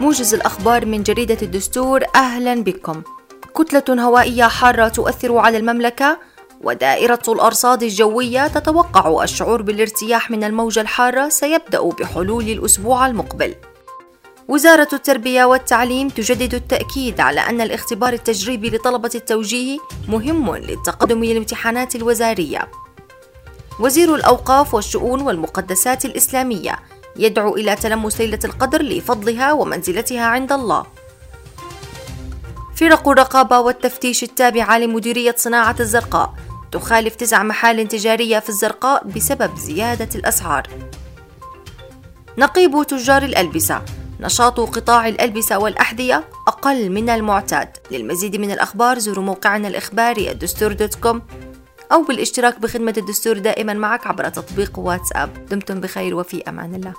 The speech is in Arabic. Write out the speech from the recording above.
موجز الأخبار من جريدة الدستور أهلا بكم كتلة هوائية حارة تؤثر على المملكة ودائرة الأرصاد الجوية تتوقع الشعور بالارتياح من الموجة الحارة سيبدأ بحلول الأسبوع المقبل وزارة التربية والتعليم تجدد التأكيد على أن الاختبار التجريبي لطلبة التوجيه مهم للتقدم للامتحانات الوزارية. وزير الأوقاف والشؤون والمقدسات الإسلامية يدعو إلى تلمس ليلة القدر لفضلها ومنزلتها عند الله. فرق الرقابة والتفتيش التابعة لمديرية صناعة الزرقاء تخالف تسع محال تجارية في الزرقاء بسبب زيادة الأسعار. نقيب تجار الألبسة نشاط قطاع الألبسة والأحذية أقل من المعتاد للمزيد من الأخبار زوروا موقعنا الإخباري الدستور دوت كوم أو بالاشتراك بخدمة الدستور دائما معك عبر تطبيق واتساب. دمتم بخير وفي أمان الله.